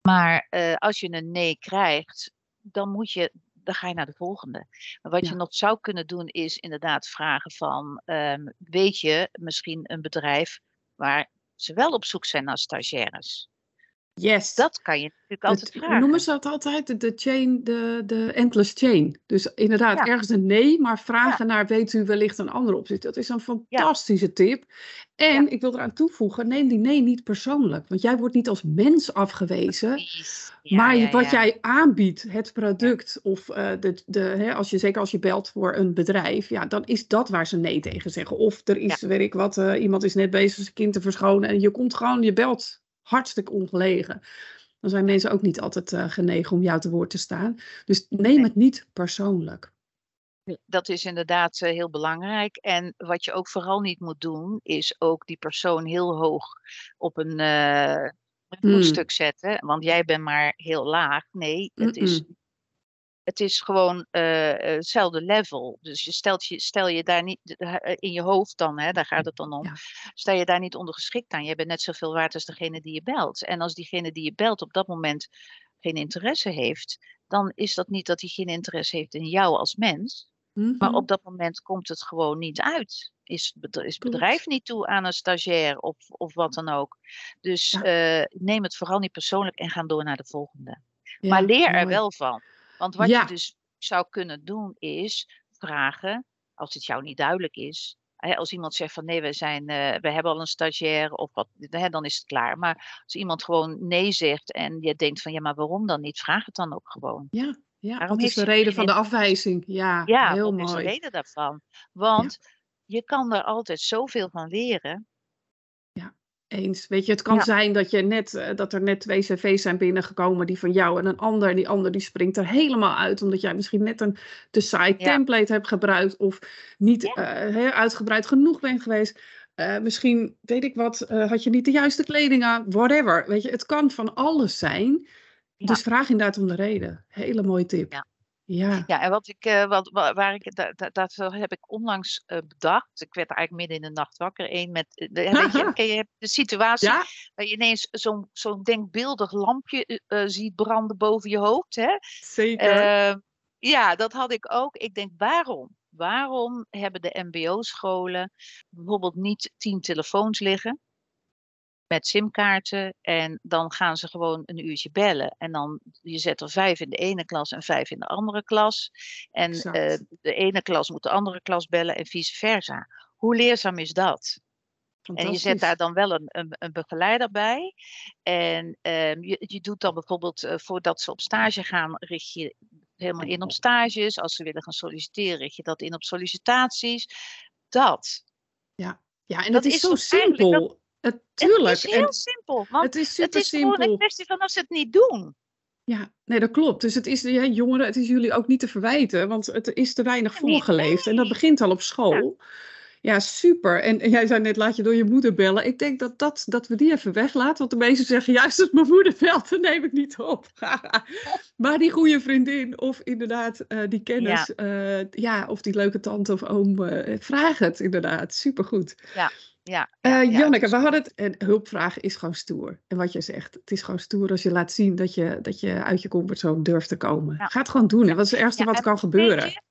Maar als je een nee krijgt, dan moet je, dan ga je naar de volgende. Maar wat je nog zou kunnen doen, is inderdaad vragen van, ehm, weet je misschien een bedrijf waar ze wel op zoek zijn naar stagiaires? Yes. Dat kan je natuurlijk altijd Het- vragen. Noemen ze dat altijd de, de chain, de, de endless chain. Dus inderdaad, Ja. ergens een nee, maar vragen naar weet u wellicht een andere optie. Dat is een fantastische tip. En ik wil eraan toevoegen, neem die nee niet persoonlijk. Want jij wordt niet als mens afgewezen. Maar wat jij aanbiedt, het product, of eh, de, de, hè, als je, zeker als je belt voor een bedrijf, ja, dan is dat waar ze nee tegen zeggen. Of er is, weet ik wat, eh, iemand is net bezig zijn kind te verschonen en je komt gewoon, je belt hartstikke ongelegen. Dan zijn mensen ook niet altijd eh, genegen om jou te woord te staan. Dus neem Nee. het niet persoonlijk. Dat is inderdaad eh, heel belangrijk. En wat je ook vooral niet moet doen, is ook die persoon heel hoog op een, Hmm. voetstuk zetten. Want jij bent maar heel laag. Nee, het is, het is gewoon eh, eh, hetzelfde level. Dus je stelt je, stel je daar niet eh, in je hoofd dan, hè, daar gaat het dan om. Ja. Stel je daar niet ondergeschikt aan. Je bent net zoveel waard als degene die je belt. En als diegene die je belt op dat moment geen interesse heeft, dan is dat niet dat hij geen interesse heeft in jou als mens. Maar Mhm. op dat moment komt het gewoon niet uit. Is het bedrijf, is niet toe aan een stagiair of, of wat dan ook. Dus Ja. neem het vooral niet persoonlijk en ga door naar de volgende. Ja, maar leer er mooi. wel van. Want wat Ja. je dus zou kunnen doen is vragen, als het jou niet duidelijk is. Hè, als iemand zegt van nee, we, zijn, eh, we hebben al een stagiair of wat, hè, dan is het klaar. Maar als iemand gewoon nee zegt en je denkt van ja, maar waarom dan niet? Vraag het dan ook gewoon. Ja, ja. Waarom wat is de reden van de afwijzing? Ja, Ja, heel wat is de mooi. reden daarvan? Want je kan er altijd zoveel van leren. Eens. Weet je, het kan Ja. zijn dat, je net, eh, dat er net twee cv's zijn binnengekomen, die van jou en een ander. En die ander die springt er helemaal uit, omdat jij misschien net een te saai Ja. template hebt gebruikt. Of niet Ja. eh, uitgebreid genoeg bent geweest. Eh, misschien, weet ik wat, had je niet de juiste kleding aan. Whatever. Weet je, het kan van alles zijn. Dus vraag inderdaad om de reden. Hele mooie tip. Ja. Ja. En wat ik, eh, wat, wa- waar ik, da- da- dat heb ik onlangs eh, bedacht. Ik werd eigenlijk midden in de nacht wakker. Eén met, eh, de, weet je, ken je de situatie Ja? waar je ineens zo'n zo'n denkbeeldig lampje ziet branden boven je hoofd. Hè? zeker. Eh, ja, dat had ik ook. Ik denk, waarom? Waarom hebben de MBO-scholen bijvoorbeeld niet tien telefoons liggen? Met simkaarten. En dan gaan ze gewoon een uurtje bellen. En dan, je zet er vijf in de ene klas en vijf in de andere klas. En uh, de ene klas moet de andere klas bellen en vice versa. Hoe leerzaam is dat? En je zet daar dan wel een, een, een begeleider bij. En um, je, je doet dan bijvoorbeeld, uh, voordat ze op stage gaan, richt je helemaal in op stages. Als ze willen gaan solliciteren, richt je dat in op sollicitaties. Dat. Ja, ja en dat, dat is, zo simpel. Het, tuurlijk. Het is heel simpel. Want het is, super het is simpel. gewoon een kwestie van als ze het niet doen. Ja, nee, dat klopt. Dus het is, ja, jongeren, het is jullie ook niet te verwijten, want het is te weinig voorgeleefd. En dat begint al op school. Ja. Ja, super. En, jij zei net, laat je door je moeder bellen. Ik denk dat, dat, dat we die even weglaten. Want de meesten zeggen, juist als mijn moeder belt, dan neem ik niet op. maar die goede vriendin of inderdaad uh, die kennis. Ja. Uh, ja. of die leuke tante of oom. Uh, vraag het inderdaad. Supergoed. Ja. Ja, ja, uh, Janneke, we hadden het. En hulpvragen is gewoon stoer. En wat je zegt, het is gewoon stoer als je laat zien dat je, dat je uit je comfortzone durft te komen. Ga het gewoon doen. En wat is het ergste wat kan gebeuren?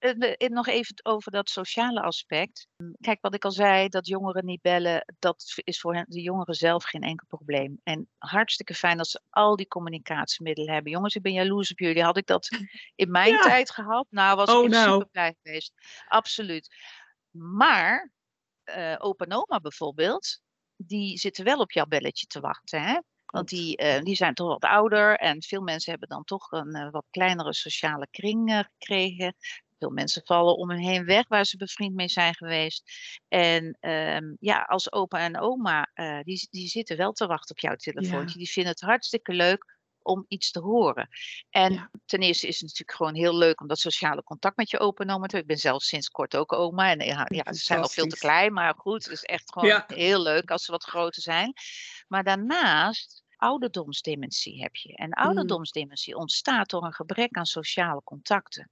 Uh, nog even over dat sociale aspect. Kijk, wat ik al zei, dat jongeren niet bellen, dat is voor hen, de jongeren zelf geen enkel probleem. En hartstikke fijn dat ze al die communicatiemiddelen hebben. Jongens, ik ben jaloers op jullie. Had ik dat in mijn ja. tijd gehad? Nou, was oh, ik nou. super blij geweest. Absoluut. Maar uh, opa en oma bijvoorbeeld, die zitten wel op jouw belletje te wachten. Hè? Want die, uh, die zijn toch wat ouder en veel mensen hebben dan toch een uh, wat kleinere sociale kring gekregen. Veel mensen vallen om hen heen weg waar ze bevriend mee zijn geweest. En um, ja, als opa en oma, die, die zitten wel te wachten op jouw telefoontje. Ja. Die vinden het hartstikke leuk om iets te horen. En ja. ten eerste is het natuurlijk gewoon heel leuk om dat sociale contact met je opa en oma te hebben. Ik ben zelf sinds kort ook oma. En ja, ja ze zijn nog veel te klein, maar goed, het is echt gewoon ja. heel leuk als ze wat groter zijn. Maar daarnaast ouderdomsdementie heb je. En ouderdomsdementie ontstaat door een gebrek aan sociale contacten.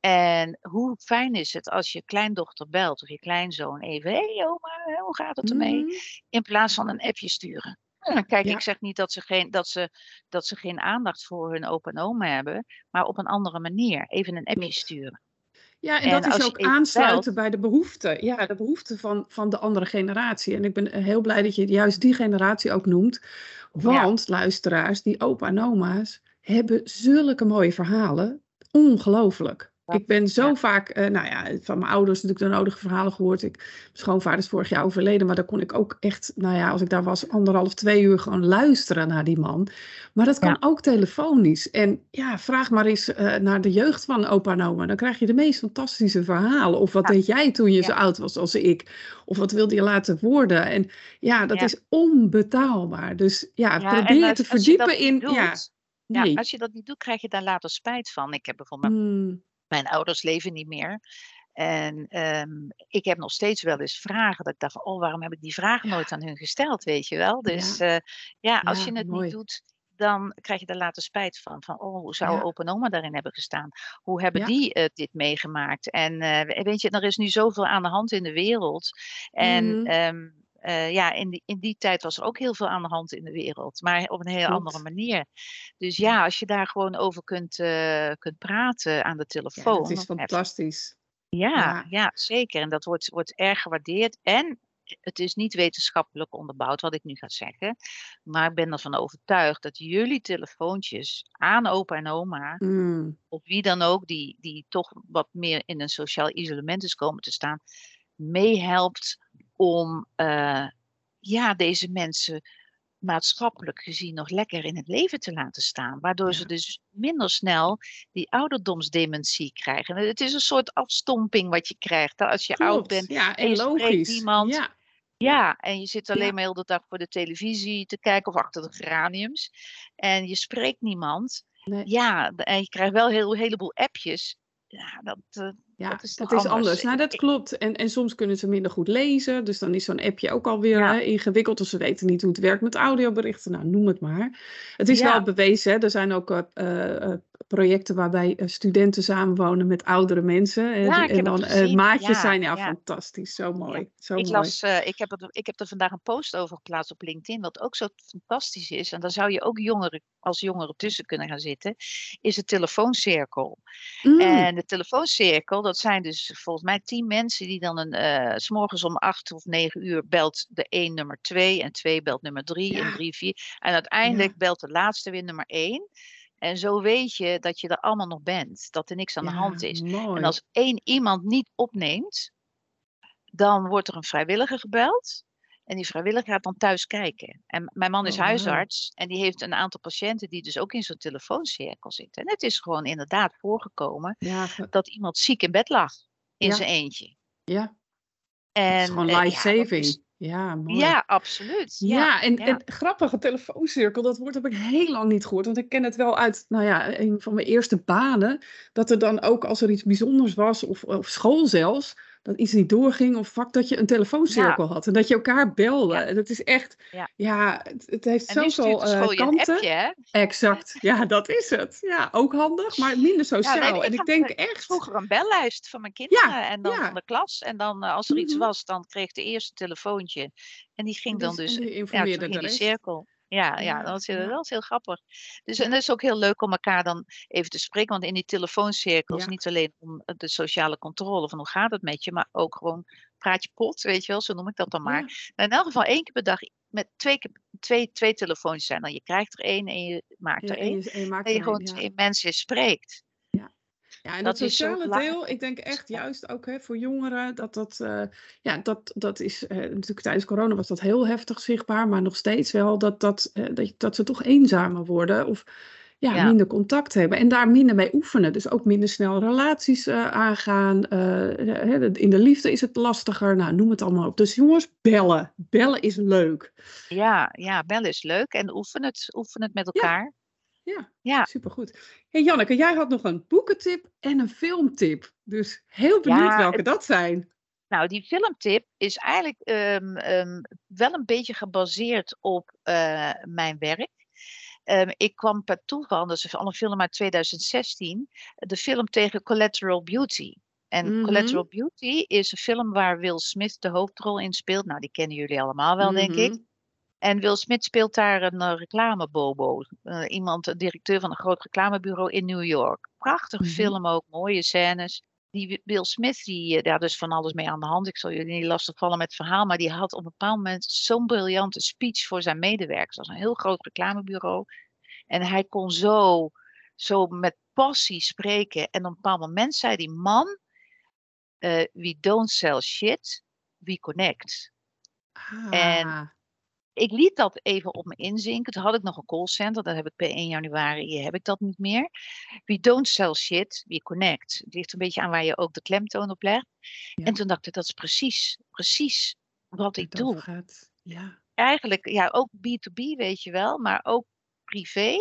En hoe fijn is het als je kleindochter belt of je kleinzoon even, hé hey, oma, hoe gaat het ermee? Mm. In plaats van een appje sturen. Ja, kijk, ja. ik zeg niet dat ze, geen, dat, ze, dat ze geen aandacht voor hun opa en oma hebben, maar op een andere manier. Even een appje sturen. Ja, en, en dat is ook aansluiten belt, bij de behoeften. Ja, de behoeften van, van de andere generatie. En ik ben heel blij dat je juist die generatie ook noemt. Want, ja. luisteraars, die opa en oma's hebben zulke mooie verhalen. Ongelooflijk. Ik ben zo ja. vaak, uh, nou ja, van mijn ouders natuurlijk de nodige verhalen gehoord. Ik, mijn schoonvader is vorig jaar overleden, maar daar kon ik ook echt, nou ja, als ik daar was, anderhalf, twee uur gewoon luisteren naar die man. Maar dat kan ja. ook telefonisch. En ja, vraag maar eens uh, naar de jeugd van opa en oma. Dan krijg je de meest fantastische verhalen. Of wat deed jij toen je zo oud was als ik? Of wat wilde je laten worden? En ja, dat is onbetaalbaar. Dus ja, probeer als, te verdiepen in... Ja, nee. als je dat niet doet, krijg je daar later spijt van. Ik heb bijvoorbeeld... Hmm. Mijn ouders leven niet meer. En um, ik heb nog steeds wel eens vragen. Dat ik dacht oh, waarom heb ik die vragen nooit aan hun gesteld, weet je wel? Dus ja, uh, ja als ja, je het mooi. niet doet, dan krijg je er later spijt van. Van, oh, hoe zou ja. opa en oma daarin hebben gestaan? Hoe hebben die uh, dit meegemaakt? En uh, weet je, er is nu zoveel aan de hand in de wereld. En... Mm. Um, uh, ja, in die, in die tijd was er ook heel veel aan de hand in de wereld, maar op een Klopt. andere manier. Dus ja, als je daar gewoon over kunt, uh, kunt praten aan de telefoon. Ja, dat is fantastisch. Ja, ja, ja. zeker. En dat wordt, wordt erg gewaardeerd. En het is niet wetenschappelijk onderbouwd wat ik nu ga zeggen. Maar ik ben ervan overtuigd dat jullie telefoontjes aan opa en oma, mm. of wie dan ook, die, die toch wat meer in een sociaal isolement is komen te staan, meehelpt om uh, ja, deze mensen maatschappelijk gezien nog lekker in het leven te laten staan. Waardoor ja. ze dus minder snel die ouderdomsdementie krijgen. Het is een soort afstomping wat je krijgt. Als je Klopt. oud bent ja, en je logisch. spreekt iemand. Ja. Ja, en je zit alleen maar heel de dag voor de televisie te kijken of achter de geraniums. En je spreekt niemand. Nee. Ja, en je krijgt wel heel, een heleboel appjes. Ja, dat, uh, Ja, dat is dat toch is anders. Nou, dat klopt. En, en soms kunnen ze minder goed lezen. Dus dan is zo'n appje ook alweer Ja. hè, ingewikkeld. Of ze weten niet hoe het werkt met audioberichten. Nou, noem het maar. Het is Ja. wel bewezen. Hè. Er zijn ook eh, eh, projecten waarbij eh, studenten samenwonen met oudere mensen. Ja, die- ik en heb dan maatjes zijn. Ja, fantastisch. Zo mooi. Zo Ik, mooi. las, ik, heb er, ik heb er vandaag een post over geplaatst op LinkedIn, wat ook zo fantastisch is. En daar zou je ook jongeren, als jongeren tussen kunnen gaan zitten, is de telefooncirkel. Mm, En de telefooncirkel, dat zijn dus volgens mij tien mensen die dan een, eh, s morgens om acht of negen uur belt de een nummer twee en twee belt nummer drie en drie vier. En uiteindelijk belt de laatste weer nummer één. En zo weet je dat je er allemaal nog bent, dat er niks aan de hand is. mooi. En als één iemand niet opneemt, dan wordt er een vrijwilliger gebeld. En die vrijwilliger gaat dan thuis kijken. En mijn man is Oh, huisarts en die heeft een aantal patiënten die dus ook in zo'n telefooncirkel zitten. En het is gewoon inderdaad voorgekomen Ja, dat iemand ziek in bed lag in Ja. zijn eentje. ja, En, het is gewoon eh, ja, dat life-saving. Ja, mooi. Ja, absoluut. Ja, Ja, en, ja. en grappige telefooncirkel, dat woord heb ik heel lang niet gehoord. Want ik ken het wel uit, nou ja, een van mijn eerste banen. Dat er dan ook, als er iets bijzonders was, of, of school zelfs, dat iets niet doorging of vak, dat je een telefooncirkel had. En dat je elkaar belde. Ja. Dat is echt, Ja. ja, het, het heeft zoveel een kanten. appje, hè? Exact, ja, dat is het. Ja, ook handig, maar minder sociaal. Nee, en ik had, denk eh, echt, vroeger een bellijst van mijn kinderen en dan van de klas. En dan eh, als er iets Mhm. was, dan kreeg de eerste telefoontje. En die ging dan dus die ja, in de die cirkel. Ja, ja, dat, is heel, dat is heel grappig. Dus en dat is ook heel leuk om elkaar dan even te spreken. Want in die telefooncirkels, Ja. niet alleen om eh, de sociale controle van hoe gaat het met je, maar ook gewoon praat je pot, weet je wel, zo noem ik dat dan maar. Ja. Maar in elk geval één keer per dag met twee, twee, twee telefoontjes zijn. Dan je krijgt er één en je maakt Ja, er en één. je, en je maakt En je gewoon twee mensen spreekt. Ja, en Dat sociale deel, ik denk echt juist ook hè, voor jongeren, dat dat, eh, ja, dat, dat is, eh, natuurlijk tijdens corona was dat heel heftig zichtbaar, maar nog steeds wel dat, dat, eh, dat, dat ze toch eenzamer worden of ja, Ja. minder contact hebben en daar minder mee oefenen. Dus ook minder snel relaties aangaan. in de liefde is het lastiger, nou noem het allemaal op. Dus jongens, bellen. Bellen is leuk. Ja, ja, bellen is leuk. En oefen het, oefen het met elkaar. Ja, Ja. supergoed. Hey Janneke, jij had nog een boekentip en een filmtip. Dus heel benieuwd Ja, welke het- dat zijn. Nou, die filmtip is eigenlijk ehm, ehm, wel een beetje gebaseerd op eh, mijn werk. Ehm, ik kwam per toeval, dat is al een film uit 2016, de film tegen Collateral Beauty. En Mhm. Collateral Beauty is een film waar Will Smith de hoofdrol in speelt. Nou, die kennen jullie allemaal wel, denk ik. En Will Smith speelt daar een eh, reclamebobo. Eh, iemand, een directeur van een groot reclamebureau in New York. Prachtige Mhm. film ook, mooie scènes. Die Wi- Will Smith, die, eh, daar dus van alles mee aan de hand. Ik zal jullie niet lastigvallen met het verhaal. Maar die had op een bepaald moment zo'n briljante speech voor zijn medewerkers. Dat was een heel groot reclamebureau. En hij kon zo, zo met passie spreken. En op een bepaald moment zei die man... eh, we don't sell shit, we connect. En Ah, ik liet dat even op me inzinken. Toen had ik nog een callcenter. Dat heb ik per 1 januari heb ik dat niet meer. We don't sell shit, we connect. Het ligt een beetje aan waar je ook de klemtoon op legt. Ja. En toen dacht ik, dat is precies, precies wat ik doe. gaat. Ja. Eigenlijk, ja, ook B2B weet je wel, maar ook privé.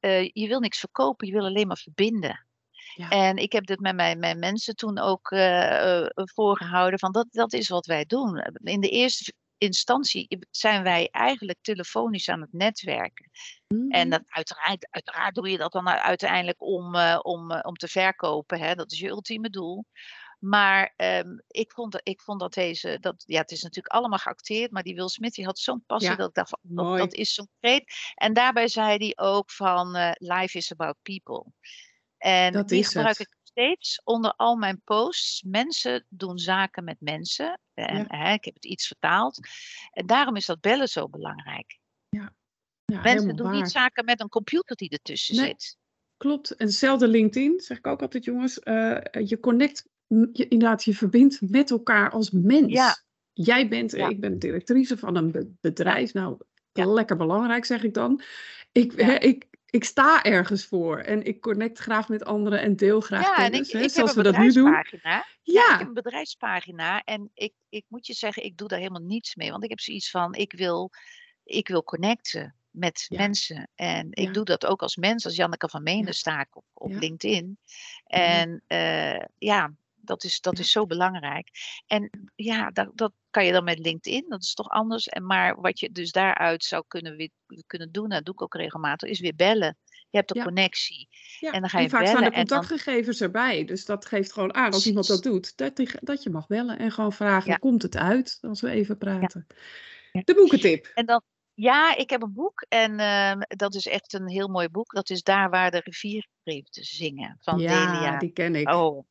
Eh, je wil niks verkopen, je wil alleen maar verbinden. Ja. En ik heb dit met mijn, mijn mensen toen ook eh, eh, voorgehouden van dat, dat is wat wij doen. In de eerste instantie zijn wij eigenlijk telefonisch aan het netwerken. En Mhm. dat uiteraard, uiteraard doe je dat dan uiteindelijk om, eh, om, eh, om te verkopen. Hè? Dat is je ultieme doel. Maar ehm, ik, vond, dat- ik vond dat deze, dat, ja, het is natuurlijk allemaal geacteerd, maar die Will Smith die had zo'n passie Ja, dat ik dacht van, dat, is zo'n kreet. En daarbij zei hij ook van, eh, life is about people. En Dat die is gebruik het. ik steeds onder al mijn posts. Mensen doen zaken met mensen. En Ja. hè, ik heb het iets vertaald. En daarom is dat bellen zo belangrijk. Ja, Mensen doen waar. niet zaken met een computer die ertussen Nee. zit. Klopt. En hetzelfde LinkedIn, zeg ik ook altijd, jongens. eh, je connect, je, inderdaad, je verbindt met elkaar als mens. Ja. Jij bent, Ja. ik ben directrice van een be- bedrijf. Nou, Ja. lekker belangrijk, zeg ik dan. Ik, Ja. hè, ik, ik sta ergens voor en ik connect graag met anderen en deel graag Ja, en ik, kennis. hè, ik zoals we dat nu doen. Ja, ik heb een bedrijfspagina. En ik, ik moet je zeggen, ik doe daar helemaal niets mee. Want ik heb zoiets van, ik wil, ik wil connecten met Ja. mensen. En ik Ja. doe dat ook als mens. Als Janneke van Meenen Ja. sta ik op, op. LinkedIn. En eh, ja, dat is, dat is zo belangrijk. En ja, dat, dat kan je dan met LinkedIn. Dat is toch anders. En maar wat je dus daaruit zou kunnen, kunnen doen, dat doe ik ook regelmatig, is weer bellen. Je hebt een Ja. connectie. Ja, En dan ga je vaak staan bellen de en dan- contactgegevens erbij. Dus dat geeft gewoon aan, als iemand dat doet, dat, die- dat je mag bellen en gewoon vragen, Ja. komt het uit als we even praten. De boekentip. En dan, ja, ik heb een boek en ehm, dat is echt een heel mooi boek. Dat is Daar waar de rivierkreeften zingen van ja, Delia die ken ik. Oh.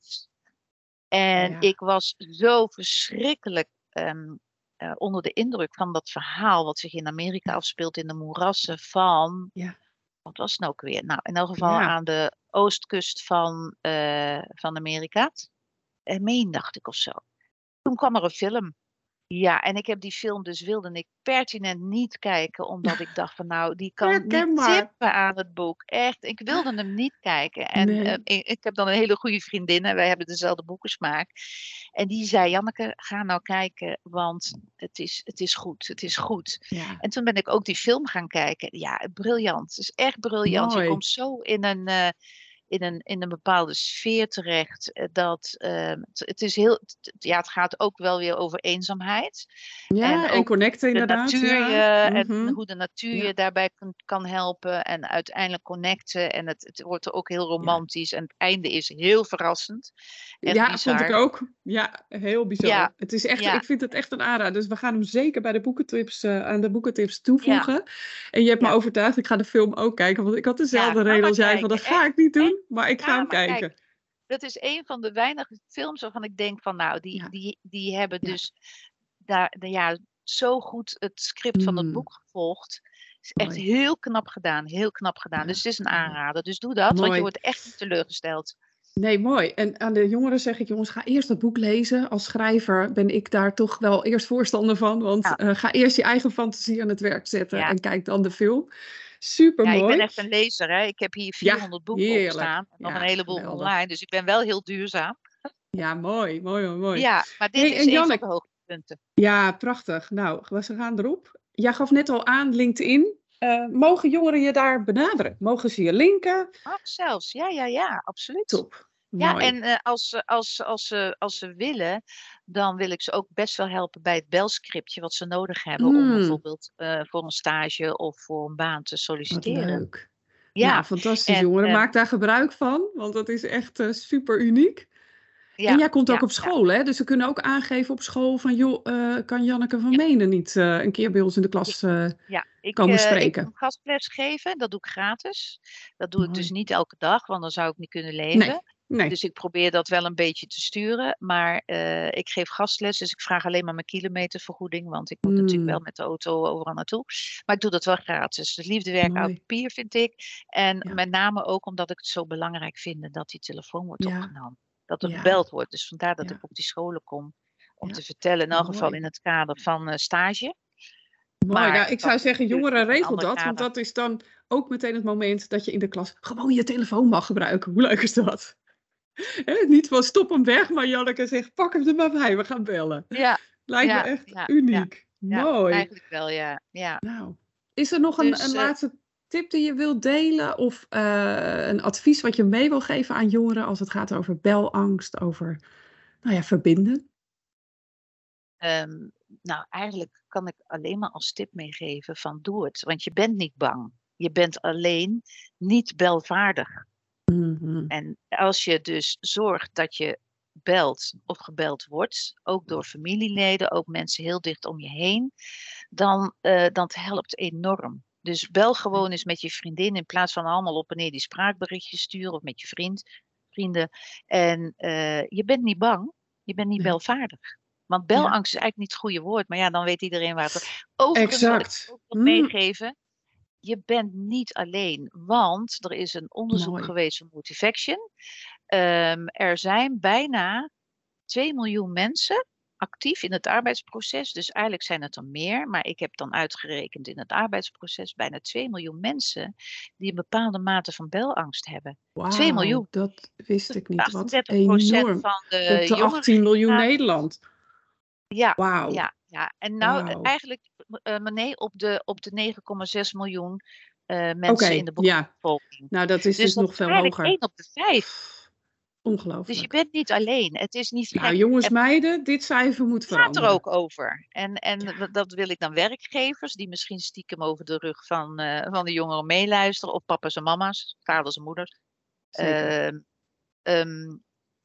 En Ja. ik was zo verschrikkelijk ehm, eh, onder de indruk van dat verhaal wat zich in Amerika afspeelt in de moerassen van, Ja. wat was het nou ook weer? Nou, in elk geval Ja. aan de oostkust van, eh, van Amerika. En Maine dacht ik of zo. Toen kwam er een film. Ja, en ik heb die film dus wilde ik pertinent niet kijken, omdat ik dacht van nou, die kan niet tippen aan het boek. Echt, ik wilde hem niet kijken. En Nee. eh, ik, ik heb dan een hele goede vriendin en wij hebben dezelfde boekensmaak. En die zei, Janneke, ga nou kijken, want het is, het is goed, het is goed. Ja. En toen ben ik ook die film gaan kijken. Ja, briljant. Het is echt briljant. Mooi. Je komt zo in een, eh, in een, in een bepaalde sfeer terecht. eh, Dat, ehm, het, het is heel, het- ja, het gaat ook wel weer over eenzaamheid. Ja, En en, connecten De inderdaad. natuur ja. je, en Mhm. hoe de natuur Ja. je daarbij kan, kan helpen. En uiteindelijk connecten. En het, het wordt ook heel romantisch. En het einde is heel verrassend. Ja, bizar. vond ik ook. Ja, heel bizar. Ja, Het is echt. Ik vind het echt een aanrader. Dus we gaan hem zeker bij de boekentips, eh, aan de boekentips toevoegen. En je hebt me overtuigd, ik ga de film ook kijken. Want ik had dezelfde reden als jij, van dat ga ik niet doen. Maar ik ga Ja, hem kijk, kijken. Dat is een van de weinige films waarvan ik denk van nou, die, Ja. die, die hebben dus daar, de- ja, zo goed het script van het Mm. boek gevolgd. is echt Mooi. heel knap gedaan, heel knap gedaan. Dus het is een aanrader. Dus doe dat, want je wordt echt niet teleurgesteld. Nee, mooi. En aan de jongeren zeg ik, jongens, ga eerst dat boek lezen. Als schrijver ben ik daar toch wel eerst voorstander van. Want Ja. eh, ga eerst je eigen fantasie aan het werk zetten Ja. en kijk dan de film. Super Ja, mooi. ik ben echt een lezer. Hè. Ik heb hier 400 boeken heerlijk. opstaan. En nog Ja, een heleboel geweldig. online. Dus ik ben wel heel duurzaam. Ja, mooi, mooi, mooi. mooi. Ja, maar dit Hey, is en een van de hoogtepunten. Ja, prachtig. Nou, we gaan erop. Jij gaf net al aan LinkedIn. Eh, mogen jongeren je daar benaderen? Mogen ze je linken? Ach, zelfs. Ja, ja, ja, absoluut. Top. Ja, Mooi. en eh, als, ze- als, als, ze, als ze willen, dan wil ik ze ook best wel helpen bij het belscriptje wat ze nodig hebben om Mm. bijvoorbeeld eh, voor een stage of voor een baan te Wat solliciteren. leuk. Ja, Nou, fantastisch en, jongeren. eh, Maak daar gebruik van, want dat is echt super uniek. ja, en jij komt ook ja, op ja. school, hè? Dus ze kunnen ook aangeven op school van, joh, kan Janneke van Menen niet een keer bij ons in de klas? Ja, ik, komen ik spreken. kan gastles geven, dat doe ik gratis. Dat doe ik dus niet elke dag, want dan zou ik niet kunnen leven. Nee. Dus ik probeer dat wel een beetje te sturen. Maar eh, ik geef gastles, dus ik vraag alleen maar mijn kilometervergoeding. Want ik moet natuurlijk wel met de auto overal naartoe. Maar ik doe dat wel gratis. Dus liefdewerk uit papier vind ik. En Ja. met name ook omdat ik het zo belangrijk vind dat die telefoon wordt Ja. opgenomen. Dat er Ja. gebeld wordt. Dus vandaar dat Ja. ik op die scholen kom. Om Ja. te vertellen, in elk geval in het kader van eh, stage. Mooi, Maar nou, ik zou zeggen, jongeren, regel dat. Want dat is dan ook meteen het moment dat je in de klas gewoon je telefoon mag gebruiken. Hoe leuk is dat? Niet van stop hem weg, maar Janneke zegt, pak hem er maar bij, we gaan bellen. Ja, Lijkt Ja, me echt ja, uniek. ja, Mooi. eigenlijk wel, ja. ja. Nou, is er nog een, Dus, een eh, laatste tip die je wilt delen? Of eh, een advies wat je mee wil geven aan jongeren als het gaat over belangst, over nou ja, verbinden? Ehm, nou, eigenlijk kan ik alleen maar als tip meegeven van doe het. Want je bent niet bang. Je bent alleen niet belvaardig. Mhm. En als je dus zorgt dat je belt of gebeld wordt, ook door familieleden, ook mensen heel dicht om je heen, dan eh dat helpt enorm. Dus bel gewoon eens met je vriendin in plaats van allemaal op en neer die spraakberichtjes sturen of met je vriend, vrienden. En eh, je bent niet bang, je bent niet Nee. belvaardig. Want belangst is eigenlijk niet het goede woord, maar ja, dan weet iedereen waar het over Overigens wil ik Exact. ook Mm. meegeven. Je bent niet alleen, want er is een onderzoek Mooi. geweest van Motivation. Ehm, er zijn bijna 2 miljoen mensen actief in het arbeidsproces. Dus eigenlijk zijn het er meer, maar ik heb dan uitgerekend in het arbeidsproces bijna 2 miljoen mensen die een bepaalde mate van belangst hebben. 2 Wauw, miljoen. dat wist ik niet. Wat 38% enorm. van de Op de jongeren. 18 miljoen. Nederland. Ja, Wauw. ja, ja. En nou eh, eigenlijk, eh nee, op de, op de 9,6 miljoen eh, mensen in de ja. bevolking. Nou, dat is dus, Dus dat nog is veel hoger. 1 op de 5. Ongelooflijk. Dus je bent niet alleen. Het is niet Nou, jongens, Het meiden, dit cijfer moet gaat er veranderen. ook over. En, en Ja. dat wil ik dan werkgevers die misschien stiekem over de rug van, van de jongeren meeluisteren. Of papa's en mama's, vaders en moeders. Zeker.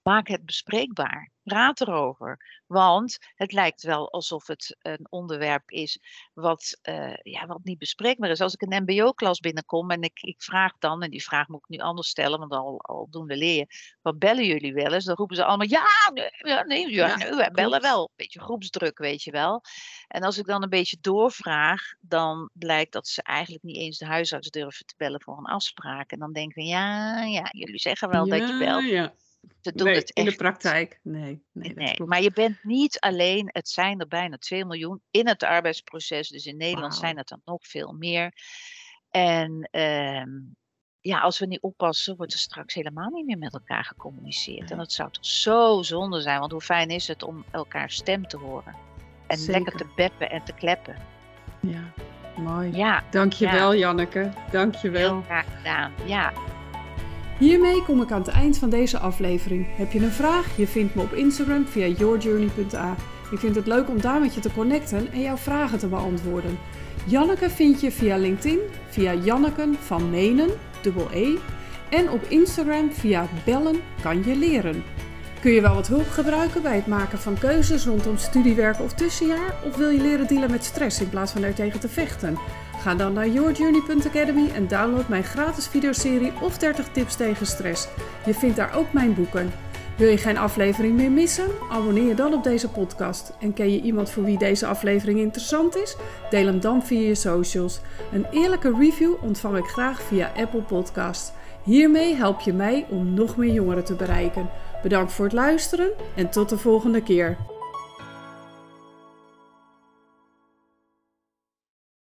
Maak het bespreekbaar. Praat erover. Want het lijkt wel alsof het een onderwerp is wat, eh, ja, wat niet bespreekbaar is. Als ik een MBO-klas binnenkom en ik, ik vraag dan, en die vraag moet ik nu anders stellen, want al, aldoende leer je. Wat bellen jullie wel eens? Dan roepen ze allemaal: ja, nee, ja, nee, ja, nee, wij bellen wel. Beetje groepsdruk, weet je wel. En als ik dan een beetje doorvraag, dan blijkt dat ze eigenlijk niet eens de huisarts durven te bellen voor een afspraak. En dan denken we: ja, ja, jullie zeggen wel dat je belt. ja. Ze doen Nee, het in de praktijk. Nee, nee, maar je bent niet alleen. Het zijn er bijna 2 miljoen in het arbeidsproces. Dus in Nederland zijn het er nog veel meer. En ehm, ja, als we niet oppassen, wordt er straks helemaal niet meer met elkaar gecommuniceerd. En dat zou toch zo zonde zijn. Want hoe fijn is het om elkaar stem te horen. En lekker te beppen en te kleppen. Ja, mooi. Ja, Dankjewel, Janneke. Dankjewel. heel graag gedaan. Ja. Hiermee kom ik aan het eind van deze aflevering. Heb je een vraag? Je vindt me op Instagram via yourjourney.a. Ik vind het leuk om daar met je te connecten en jouw vragen te beantwoorden. Janneke vind je via LinkedIn, via Janneken van Menen, dubbel E. En op Instagram via Bellen kan je leren. Kun je wel wat hulp gebruiken bij het maken van keuzes rondom studiewerk of tussenjaar? Of wil je leren dealen met stress in plaats van er tegen te vechten? Ga dan naar yourjourney.academy en download mijn gratis videoserie of 30 tips tegen stress. Je vindt daar ook mijn boeken. Wil je geen aflevering meer missen? Abonneer je dan op deze podcast. En ken je iemand voor wie deze aflevering interessant is? Deel hem dan via je socials. Een eerlijke review ontvang ik graag via Apple Podcast. Hiermee help je mij om nog meer jongeren te bereiken. Bedankt voor het luisteren en tot de volgende keer.